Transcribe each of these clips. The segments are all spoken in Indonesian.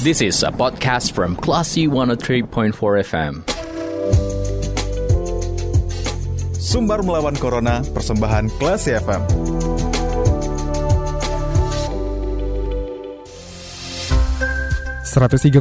This is a podcast from Classy 103.4 FM. Sumbar melawan Corona, persembahan Classy FM.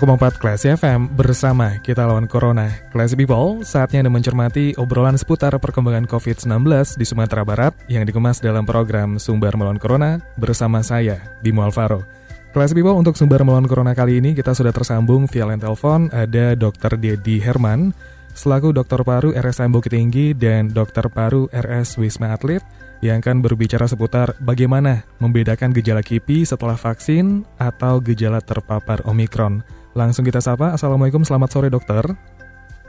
empat Classy FM bersama kita lawan Corona. Classy People, saatnya Anda mencermati obrolan seputar perkembangan COVID-19 di Sumatera Barat yang dikemas dalam program Sumber Melawan Corona bersama saya, Bimo Alvaro. Classy People, untuk Sumber Melawan Corona kali ini kita sudah tersambung via line telepon ada Dr. Dedi Herman, selaku dokter paru RSM Bukit Tinggi dan dokter paru RS Wisma Atlet yang akan berbicara seputar bagaimana membedakan gejala KIPI setelah vaksin atau gejala terpapar Omikron. Langsung kita sapa, Assalamualaikum, selamat sore dokter.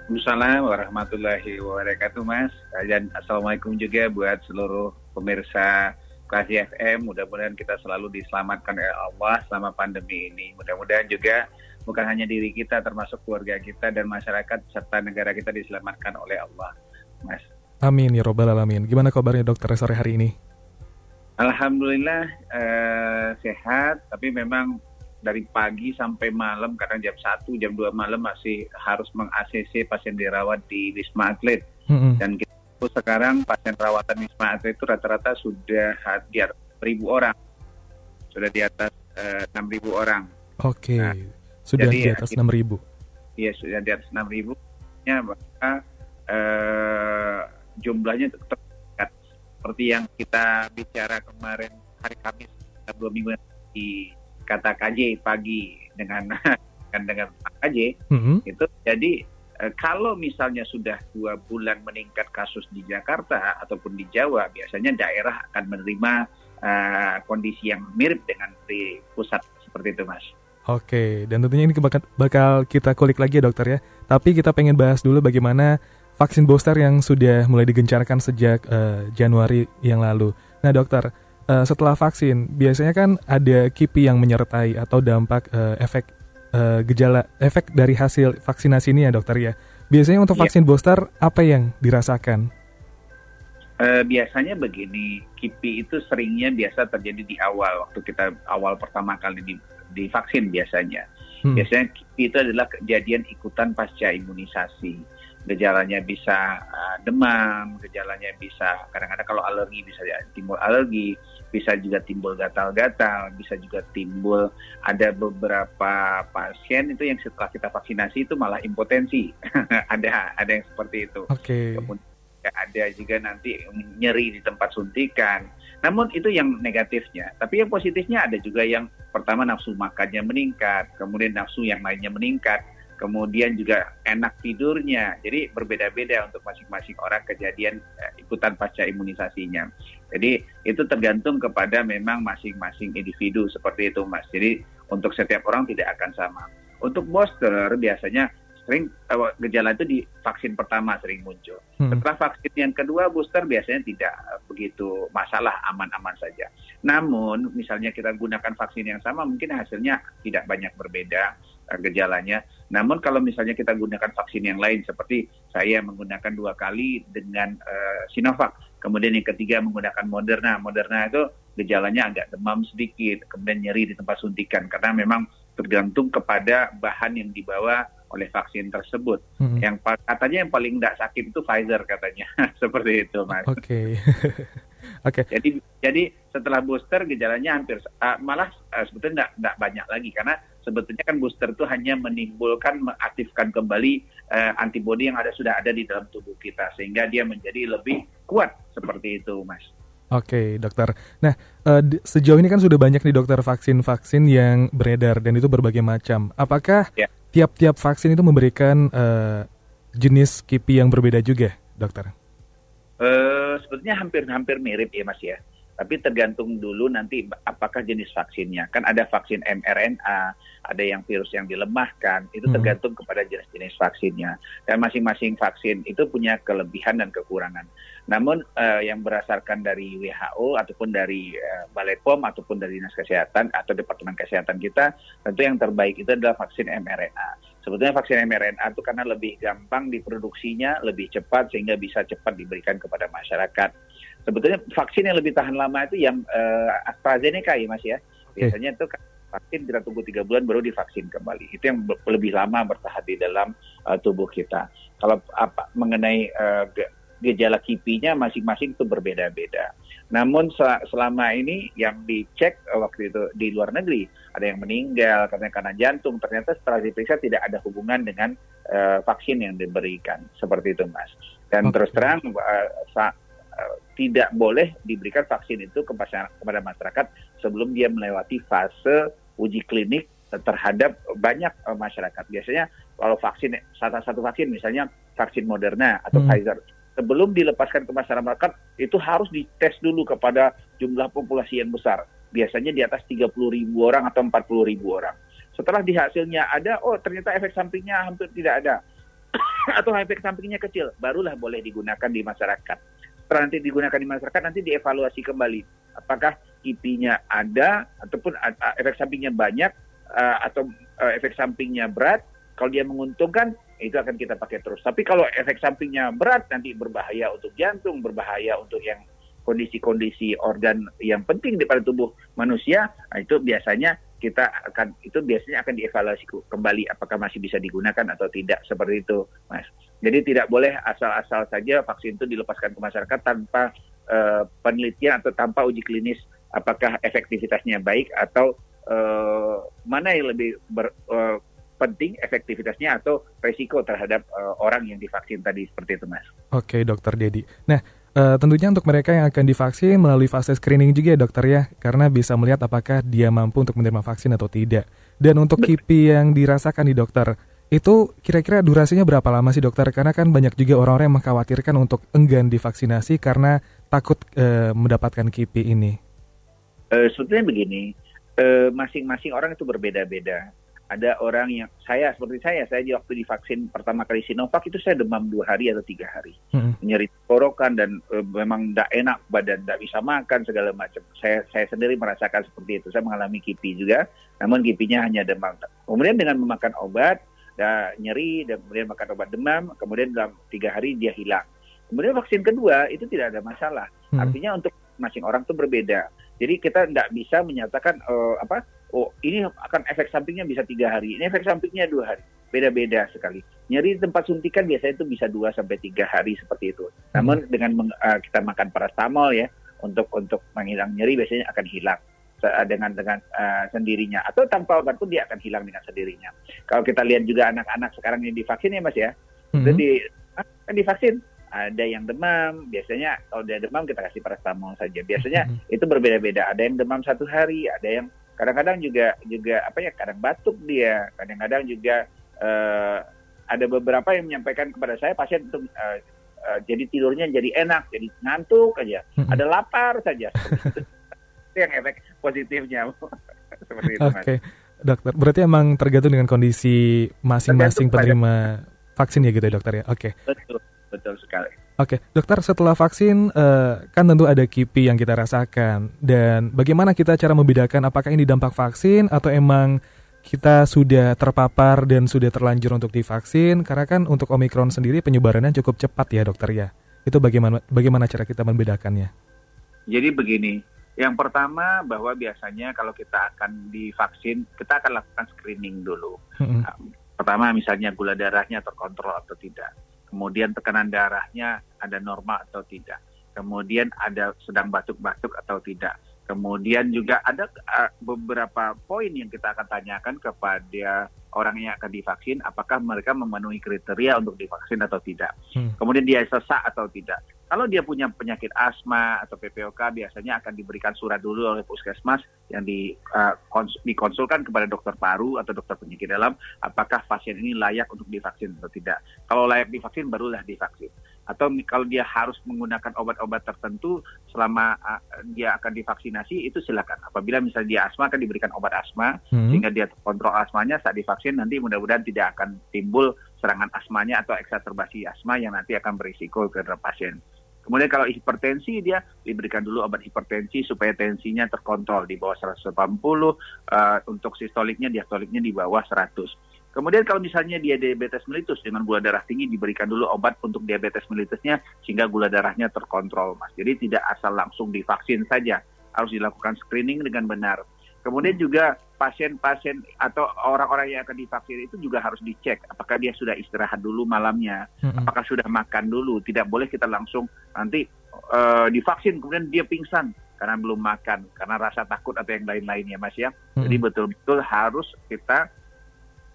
Assalamualaikum warahmatullahi wabarakatuh Mas. Dan Assalamualaikum juga buat seluruh pemirsa Klasi FM. Mudah-mudahan kita selalu diselamatkan oleh Allah selama pandemi ini. Mudah-mudahan juga bukan hanya diri kita termasuk keluarga kita dan masyarakat serta negara kita diselamatkan oleh Allah. Mas. Amin ya robbal alamin. Gimana kabarnya dokter sore hari ini? Alhamdulillah eh, sehat, tapi memang dari pagi sampai malam kadang jam 1, jam 2 malam masih harus meng-ACC pasien dirawat di Wisma Atlet. Mm-hmm. Dan kita sekarang pasien rawatan Wisma Atlet itu rata-rata sudah di atas ribu orang. Sudah di atas eh, 6.000 orang. Oke. Okay. Nah, sudah di atas ya, 6.000. Iya, sudah di atas 6.000. Ya, maka eh, jumlahnya tetap seperti yang kita bicara kemarin hari Kamis dua minggu di kata KJ pagi dengan dengan dengan KJ mm-hmm. itu jadi kalau misalnya sudah dua bulan meningkat kasus di Jakarta ataupun di Jawa biasanya daerah akan menerima uh, kondisi yang mirip dengan di pusat seperti itu mas. Oke, dan tentunya ini bakal, bakal kita kulik lagi ya dokter ya. Tapi kita pengen bahas dulu bagaimana vaksin booster yang sudah mulai digencarkan sejak uh, Januari yang lalu. Nah, dokter, uh, setelah vaksin biasanya kan ada KIPI yang menyertai atau dampak uh, efek uh, gejala efek dari hasil vaksinasi ini ya, dokter ya. Biasanya untuk iya. vaksin yeah. booster apa yang dirasakan? Uh, biasanya begini, KIPI itu seringnya biasa terjadi di awal waktu kita awal pertama kali di, divaksin biasanya. Hmm. Biasanya KIPI itu adalah kejadian ikutan pasca imunisasi gejalanya bisa uh, demam, gejalanya bisa kadang-kadang kalau alergi bisa timbul alergi, bisa juga timbul gatal-gatal, bisa juga timbul ada beberapa pasien itu yang setelah kita vaksinasi itu malah impotensi, ada ada yang seperti itu. Okay. Kemudian ada juga nanti nyeri di tempat suntikan. Namun itu yang negatifnya. Tapi yang positifnya ada juga yang pertama nafsu makannya meningkat, kemudian nafsu yang lainnya meningkat kemudian juga enak tidurnya. Jadi berbeda-beda untuk masing-masing orang kejadian eh, ikutan pasca imunisasinya. Jadi itu tergantung kepada memang masing-masing individu seperti itu Mas. Jadi untuk setiap orang tidak akan sama. Untuk booster biasanya sering uh, gejala itu di vaksin pertama sering muncul. Hmm. Setelah vaksin yang kedua booster biasanya tidak begitu masalah aman-aman saja. Namun misalnya kita gunakan vaksin yang sama mungkin hasilnya tidak banyak berbeda uh, gejalanya. Namun kalau misalnya kita gunakan vaksin yang lain seperti saya menggunakan dua kali dengan uh, Sinovac, kemudian yang ketiga menggunakan Moderna. Moderna itu gejalanya agak demam sedikit, kemudian nyeri di tempat suntikan karena memang tergantung kepada bahan yang dibawa oleh vaksin tersebut. Hmm. Yang katanya yang paling tidak sakit itu Pfizer katanya, seperti itu, mas. Oke. Okay. Oke. Okay. Jadi jadi setelah booster gejalanya hampir uh, malah uh, sebetulnya tidak banyak lagi karena sebetulnya kan booster itu hanya menimbulkan mengaktifkan kembali uh, antibodi yang ada sudah ada di dalam tubuh kita sehingga dia menjadi lebih kuat seperti itu, Mas. Oke, okay, dokter. Nah, uh, sejauh ini kan sudah banyak nih dokter vaksin-vaksin yang beredar dan itu berbagai macam. Apakah ya. tiap-tiap vaksin itu memberikan uh, jenis KIPI yang berbeda juga, dokter? Uh, sebetulnya hampir-hampir mirip ya, Mas ya tapi tergantung dulu nanti apakah jenis vaksinnya. Kan ada vaksin mRNA, ada yang virus yang dilemahkan, itu hmm. tergantung kepada jenis-jenis vaksinnya. Dan masing-masing vaksin itu punya kelebihan dan kekurangan. Namun uh, yang berdasarkan dari WHO ataupun dari uh, Balai POM ataupun dari Dinas Kesehatan atau Departemen Kesehatan kita, tentu yang terbaik itu adalah vaksin mRNA. Sebetulnya vaksin mRNA itu karena lebih gampang diproduksinya, lebih cepat sehingga bisa cepat diberikan kepada masyarakat sebetulnya vaksin yang lebih tahan lama itu yang uh, AstraZeneca ya mas ya biasanya itu vaksin kita tunggu tiga bulan baru divaksin kembali. Itu yang lebih lama bertahan di dalam uh, tubuh kita. Kalau apa mengenai uh, gejala kipinya masing-masing itu berbeda-beda. Namun selama ini yang dicek waktu itu di luar negeri ada yang meninggal karena karena jantung ternyata setelah diperiksa tidak ada hubungan dengan uh, vaksin yang diberikan seperti itu mas. Dan okay. terus terang uh, sa, uh, tidak boleh diberikan vaksin itu kepada masyarakat sebelum dia melewati fase uji klinik terhadap banyak uh, masyarakat. Biasanya kalau vaksin satu satu vaksin misalnya vaksin Moderna atau hmm. Pfizer sebelum dilepaskan ke masyarakat itu harus dites dulu kepada jumlah populasi yang besar. Biasanya di atas 30 ribu orang atau 40 ribu orang. Setelah di hasilnya ada, oh ternyata efek sampingnya hampir tidak ada. atau efek sampingnya kecil, barulah boleh digunakan di masyarakat. Setelah nanti digunakan di masyarakat, nanti dievaluasi kembali. Apakah kipinya ada, ataupun efek sampingnya banyak, atau uh, efek sampingnya berat. Kalau dia menguntungkan, itu akan kita pakai terus. Tapi kalau efek sampingnya berat nanti berbahaya untuk jantung, berbahaya untuk yang kondisi-kondisi organ yang penting di pada tubuh manusia, nah itu biasanya kita akan itu biasanya akan dievaluasi kembali apakah masih bisa digunakan atau tidak seperti itu, Mas. Jadi tidak boleh asal-asal saja vaksin itu dilepaskan ke masyarakat tanpa uh, penelitian atau tanpa uji klinis apakah efektivitasnya baik atau uh, mana yang lebih ber, uh, penting efektivitasnya atau resiko terhadap uh, orang yang divaksin tadi seperti itu mas. Oke dokter Dedi. Nah uh, tentunya untuk mereka yang akan divaksin melalui fase screening juga ya dokter ya karena bisa melihat apakah dia mampu untuk menerima vaksin atau tidak. Dan untuk KIPI yang dirasakan di dokter itu kira-kira durasinya berapa lama sih dokter? Karena kan banyak juga orang-orang yang mengkhawatirkan untuk enggan divaksinasi karena takut uh, mendapatkan KIPI ini. Uh, sebetulnya begini, masing-masing orang itu berbeda-beda ada orang yang saya seperti saya saya di waktu divaksin pertama kali Sinovac itu saya demam dua hari atau tiga hari. Hmm. nyeri tenggorokan dan e, memang tidak enak badan tidak bisa makan segala macam. Saya saya sendiri merasakan seperti itu. Saya mengalami kipi juga namun kipinya hanya demam. Kemudian dengan memakan obat dan nyeri dan kemudian makan obat demam kemudian dalam tiga hari dia hilang. Kemudian vaksin kedua itu tidak ada masalah. Hmm. artinya untuk masing orang itu berbeda. Jadi kita tidak bisa menyatakan uh, apa oh ini akan efek sampingnya bisa tiga hari, ini efek sampingnya dua hari, beda-beda sekali. Nyeri di tempat suntikan biasanya itu bisa dua sampai tiga hari seperti itu. Namun hmm. dengan uh, kita makan paracetamol ya untuk untuk menghilang nyeri biasanya akan hilang dengan dengan uh, sendirinya atau tanpa obat pun dia akan hilang dengan sendirinya. Kalau kita lihat juga anak-anak sekarang ini divaksin ya mas ya, mm -hmm. di ah, kan divaksin ada yang demam, biasanya kalau dia demam kita kasih paracetamol saja. Biasanya mm -hmm. itu berbeda-beda. Ada yang demam satu hari, ada yang kadang-kadang juga juga apa ya kadang batuk dia. Kadang-kadang juga uh, ada beberapa yang menyampaikan kepada saya pasien untuk uh, uh, jadi tidurnya jadi enak jadi ngantuk aja. Hmm. ada lapar saja. Itu yang efek positifnya seperti itu Oke. Okay. dokter berarti emang tergantung dengan kondisi masing-masing penerima vaksin ya gitu ya dokter ya? Oke. Okay. betul betul sekali Oke, dokter setelah vaksin uh, kan tentu ada KIPI yang kita rasakan dan bagaimana kita cara membedakan apakah ini dampak vaksin atau emang kita sudah terpapar dan sudah terlanjur untuk divaksin karena kan untuk Omikron sendiri penyebarannya cukup cepat ya dokter ya. Itu bagaimana bagaimana cara kita membedakannya? Jadi begini, yang pertama bahwa biasanya kalau kita akan divaksin kita akan lakukan screening dulu. Mm -hmm. Pertama misalnya gula darahnya terkontrol atau tidak kemudian tekanan darahnya ada normal atau tidak, kemudian ada sedang batuk-batuk atau tidak, kemudian juga ada uh, beberapa poin yang kita akan tanyakan kepada orang yang akan divaksin, apakah mereka memenuhi kriteria untuk divaksin atau tidak, hmm. kemudian dia sesak atau tidak. Kalau dia punya penyakit asma atau PPOK, biasanya akan diberikan surat dulu oleh puskesmas yang di, uh, kons dikonsulkan kepada dokter paru atau dokter penyakit dalam, apakah pasien ini layak untuk divaksin atau tidak. Kalau layak divaksin, barulah divaksin. Atau kalau dia harus menggunakan obat-obat tertentu selama uh, dia akan divaksinasi, itu silakan. Apabila misalnya dia asma, akan diberikan obat asma, hmm. sehingga dia kontrol asmanya saat divaksin, nanti mudah-mudahan tidak akan timbul serangan asmanya atau eksaterbasi asma yang nanti akan berisiko ke pasien. Kemudian kalau hipertensi dia diberikan dulu obat hipertensi supaya tensinya terkontrol di bawah 180, uh, untuk sistoliknya diastoliknya di bawah 100. Kemudian kalau misalnya dia diabetes melitus dengan gula darah tinggi diberikan dulu obat untuk diabetes melitusnya sehingga gula darahnya terkontrol, Mas. Jadi tidak asal langsung divaksin saja, harus dilakukan screening dengan benar. Kemudian juga pasien-pasien atau orang-orang yang akan divaksin itu juga harus dicek apakah dia sudah istirahat dulu malamnya, Mm-mm. apakah sudah makan dulu. Tidak boleh kita langsung nanti eh, divaksin kemudian dia pingsan karena belum makan, karena rasa takut atau yang lain-lainnya, Mas ya. Jadi Mm-mm. betul-betul harus kita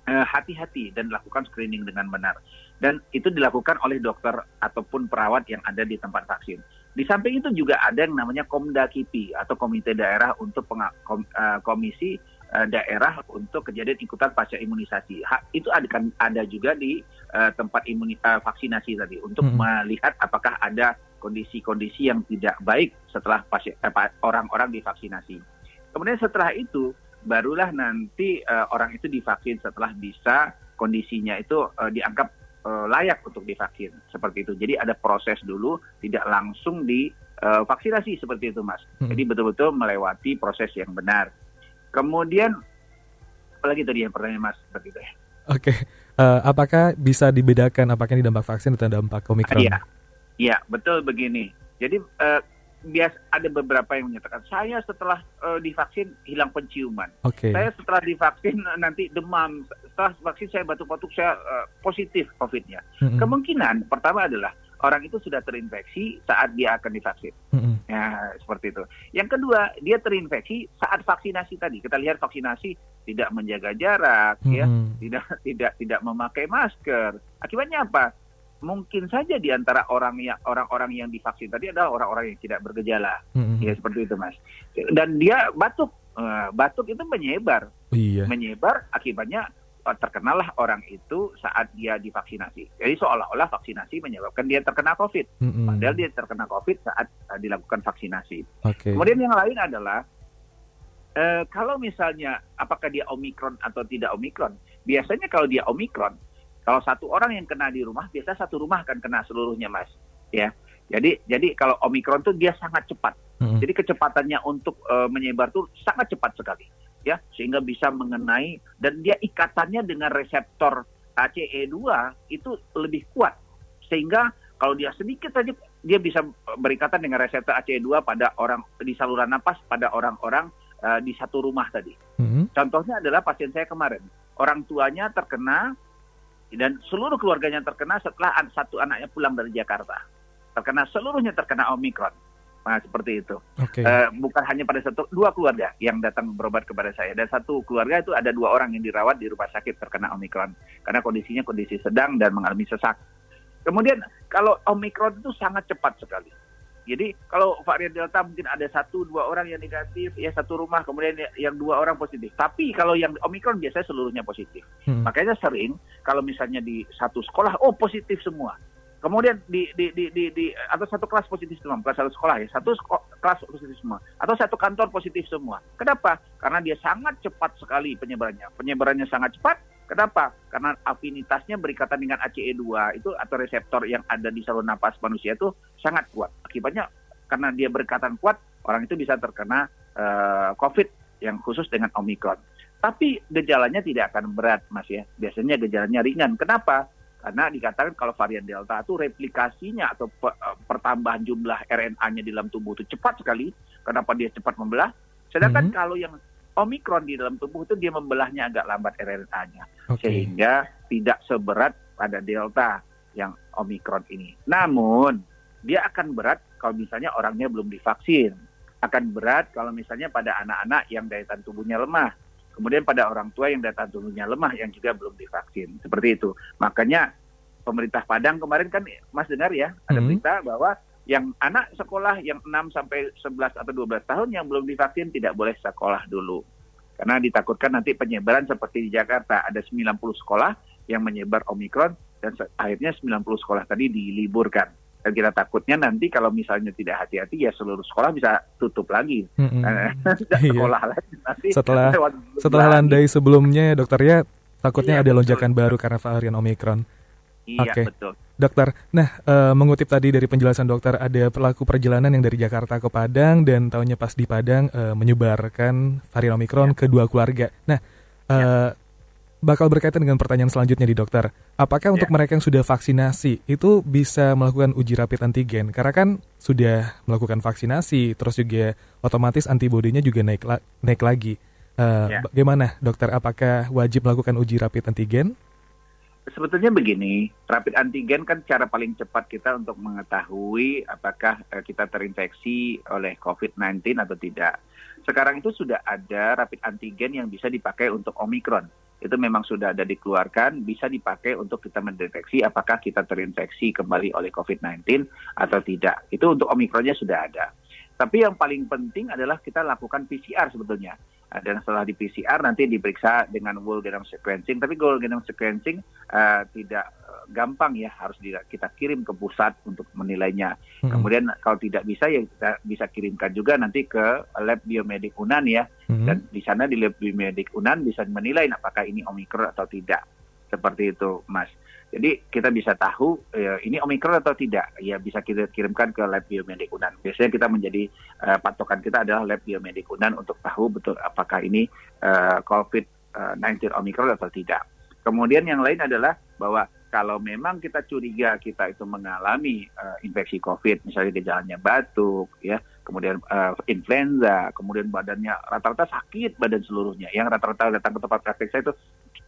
hati-hati dan lakukan screening dengan benar. Dan itu dilakukan oleh dokter ataupun perawat yang ada di tempat vaksin. Di samping itu juga ada yang namanya Komda KIPI atau Komite Daerah untuk Penga- Kom- eh, Komisi eh, Daerah untuk kejadian ikutan pasca imunisasi. Ha- itu ada kan ada juga di eh, tempat imuni, eh, vaksinasi tadi untuk Mhm. melihat apakah ada kondisi-kondisi yang tidak baik setelah eh, orang-orang divaksinasi. Kemudian setelah itu barulah nanti eh, orang itu divaksin setelah bisa kondisinya itu eh, dianggap eh, layak untuk divaksin seperti itu. Jadi ada proses dulu, tidak langsung di eh, vaksinasi seperti itu, Mas. Mm-mm. Jadi betul-betul melewati proses yang benar. Kemudian apalagi tadi yang pertanyaan Mas seperti itu ya. Oke, Eh, apakah bisa dibedakan apakah ini dampak vaksin atau dampak omikron? Iya, iya betul begini. Jadi eh, bias ada beberapa yang menyatakan saya setelah eh, divaksin hilang penciuman. Oke. Saya setelah divaksin eh, nanti demam. Setelah vaksin saya batuk-batuk saya eh, positif COVID-nya. Mm-mm. Kemungkinan pertama adalah orang itu sudah terinfeksi saat dia akan divaksin. Mm-mm. Ya, seperti itu. Yang kedua, dia terinfeksi saat vaksinasi tadi. Kita lihat vaksinasi tidak menjaga jarak, ya, Mm-mm. tidak tidak tidak memakai masker. Akibatnya apa? Mungkin saja di antara orang yang orang-orang yang divaksin tadi adalah orang-orang yang tidak bergejala. Mm-mm. Ya, seperti itu, Mas. Dan dia batuk. Eh, batuk itu menyebar Iya. menyebar akibatnya eh, terkenalah orang itu saat dia divaksinasi. Jadi seolah-olah vaksinasi menyebabkan dia terkena COVID. Mm-mm. Padahal dia terkena COVID saat eh, dilakukan vaksinasi. Oke. Kemudian yang lain adalah eh, kalau misalnya apakah dia omikron atau tidak omikron? Biasanya kalau dia omikron, kalau satu orang yang kena di rumah, biasa satu rumah akan kena seluruhnya, mas. Ya, jadi jadi kalau omikron tuh dia sangat cepat. Mm-mm. Jadi kecepatannya untuk eh, menyebar tuh sangat cepat sekali, ya, sehingga bisa mengenai dan dia ikatannya dengan reseptor ACE2 itu lebih kuat, sehingga kalau dia sedikit saja dia bisa berikatan dengan reseptor ACE2 pada orang di saluran napas pada orang-orang eh, di satu rumah tadi. Mm-mm. Contohnya adalah pasien saya kemarin, orang tuanya terkena dan seluruh keluarganya terkena setelah satu anaknya pulang dari Jakarta, terkena seluruhnya terkena omikron. Nah seperti itu. Oke. Eh, bukan hanya pada satu dua keluarga yang datang berobat kepada saya dan satu keluarga itu ada dua orang yang dirawat di rumah sakit terkena omikron karena kondisinya kondisi sedang dan mengalami sesak. Kemudian kalau omikron itu sangat cepat sekali. Jadi kalau varian delta mungkin ada satu dua orang yang negatif ya satu rumah kemudian yang dua orang positif. Tapi kalau yang omikron biasanya seluruhnya positif. Mm-mm. Makanya sering kalau misalnya di satu sekolah oh positif semua. Kemudian di di di di, di atau satu kelas positif semua, bukan satu sekolah ya, satu sko- kelas positif semua, atau satu kantor positif semua. Kenapa? Karena dia sangat cepat sekali penyebarannya. Penyebarannya sangat cepat. Kenapa? Karena afinitasnya berikatan dengan ACE2 itu atau reseptor yang ada di saluran napas manusia itu sangat kuat. Akibatnya karena dia berikatan kuat, orang itu bisa terkena eh, COVID yang khusus dengan Omikron. Tapi gejalanya tidak akan berat, Mas ya. Biasanya gejalanya ringan. Kenapa? Karena dikatakan kalau varian Delta itu replikasinya atau pe- eh, pertambahan jumlah RNA-nya di dalam tubuh itu cepat sekali. Kenapa dia cepat membelah? Sedangkan Mhm. kalau yang Omikron di dalam tubuh itu dia membelahnya agak lambat RNA-nya. Oke. Sehingga tidak seberat pada Delta yang Omikron ini. Namun, dia akan berat kalau misalnya orangnya belum divaksin. Akan berat kalau misalnya pada anak-anak yang daya tahan tubuhnya lemah. Kemudian pada orang tua yang daya tahan tubuhnya lemah yang juga belum divaksin. Seperti itu. Makanya pemerintah Padang kemarin kan Mas dengar ya, ada Hmm. berita bahwa yang anak sekolah yang 6 sampai 11 atau 12 tahun yang belum divaksin tidak boleh sekolah dulu. Karena ditakutkan nanti penyebaran seperti di Jakarta ada 90 sekolah yang menyebar Omikron dan akhirnya 90 sekolah tadi diliburkan. Dan kita takutnya nanti kalau misalnya tidak hati-hati ya seluruh sekolah bisa tutup lagi. Tidak Iya. sekolah lagi nanti. Setelah- Setelah landai sebelumnya, dokter ya takutnya Iya, ada betul. lonjakan baru karena varian omikron. Iya Oke. betul. Dokter, nah eh, mengutip tadi dari penjelasan dokter ada pelaku perjalanan yang dari Jakarta ke Padang dan tahunya pas di Padang eh, menyebarkan varian omikron ke dua keluarga. Nah, eh, bakal berkaitan dengan pertanyaan selanjutnya di dokter. Apakah untuk mereka yang sudah vaksinasi itu bisa melakukan uji rapid antigen? Karena kan sudah melakukan vaksinasi, terus juga otomatis antibodinya juga naik la- naik lagi. Uh, Ya. Bagaimana dokter? Apakah wajib melakukan uji rapid antigen? Sebetulnya begini, rapid antigen kan cara paling cepat kita untuk mengetahui apakah eh, kita terinfeksi oleh COVID-19 atau tidak. Sekarang itu sudah ada rapid antigen yang bisa dipakai untuk Omicron. Itu memang sudah ada dikeluarkan, bisa dipakai untuk kita mendeteksi apakah kita terinfeksi kembali oleh COVID-19 atau tidak. Itu untuk Omicronnya sudah ada. Tapi yang paling penting adalah kita lakukan PCR sebetulnya. Dan setelah di PCR nanti diperiksa dengan whole genome sequencing. Tapi whole genome sequencing uh, tidak uh, gampang ya, harus kita kirim ke pusat untuk menilainya. Mm-mm. Kemudian kalau tidak bisa ya kita bisa kirimkan juga nanti ke lab biomedik Unan ya. Mhm. Dan di sana di lab biomedik Unan bisa menilai apakah ini Omikron atau tidak. Seperti itu, Mas. Jadi kita bisa tahu eh, ini Omikron atau tidak. Ya bisa kita kirimkan ke lab biomedik Unan. Biasanya kita menjadi eh, patokan kita adalah lab biomedik Unan untuk tahu betul apakah ini eh, COVID-19 Omikron atau tidak. Kemudian yang lain adalah bahwa kalau memang kita curiga kita itu mengalami eh, infeksi COVID, misalnya gejalanya batuk, ya, kemudian eh, influenza, kemudian badannya rata-rata sakit badan seluruhnya. Yang rata-rata datang ke tempat praktek saya itu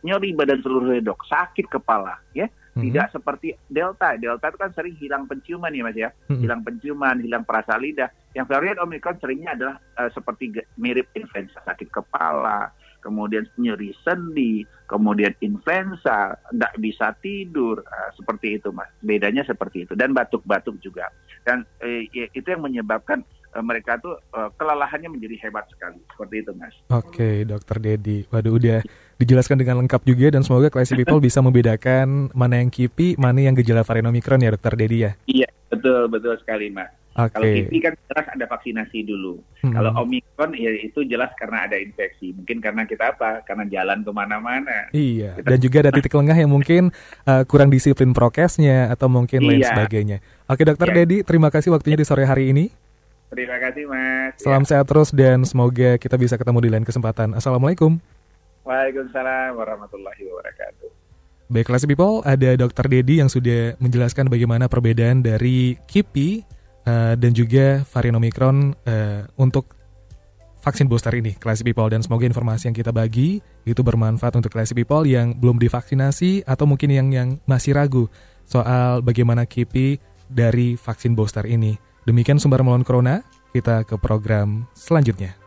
nyeri badan seluruhnya dok, sakit kepala, ya. Mhm. Tidak seperti Delta. Delta itu kan sering hilang penciuman ya mas ya, Mhm. hilang penciuman, hilang perasa lidah. Yang varian Omicron seringnya adalah eh, seperti mirip influenza, sakit kepala, kemudian nyeri sendi, kemudian influenza, tidak bisa tidur, eh, seperti itu mas. Bedanya seperti itu dan batuk-batuk juga. Dan ya, itu yang menyebabkan mereka tuh eh, kelelahannya menjadi hebat sekali. Seperti itu mas. Oke, Dokter Dedi. Waduh, udah dijelaskan dengan lengkap juga dan semoga Classy People bisa membedakan mana yang kipi, mana yang gejala varian Omicron ya, Dokter Dedi ya. Iya betul betul sekali mas. Oke. Kalau kipi kan jelas ada vaksinasi dulu. Hmm. Kalau Omikron ya itu jelas karena ada infeksi. Mungkin karena kita apa? Karena jalan ke mana-mana. Iya, Kita- dan juga ada titik lengah yang mungkin uh, kurang disiplin prokesnya atau mungkin lain Iya. sebagainya. Oke, Dokter Iya. Dedi, terima kasih waktunya di sore hari ini. Terima kasih mas. Salam sehat terus dan semoga kita bisa ketemu di lain kesempatan. Assalamualaikum. Waalaikumsalam warahmatullahi wabarakatuh. Baik, Classy People, ada Dokter Dedi yang sudah menjelaskan bagaimana perbedaan dari KIPI uh, dan juga varian Omicron uh, untuk vaksin booster ini, Classy People. Dan semoga informasi yang kita bagi itu bermanfaat untuk Classy People yang belum divaksinasi atau mungkin yang yang masih ragu soal bagaimana KIPI dari vaksin booster ini. Demikian sumber melawan corona, kita ke program selanjutnya.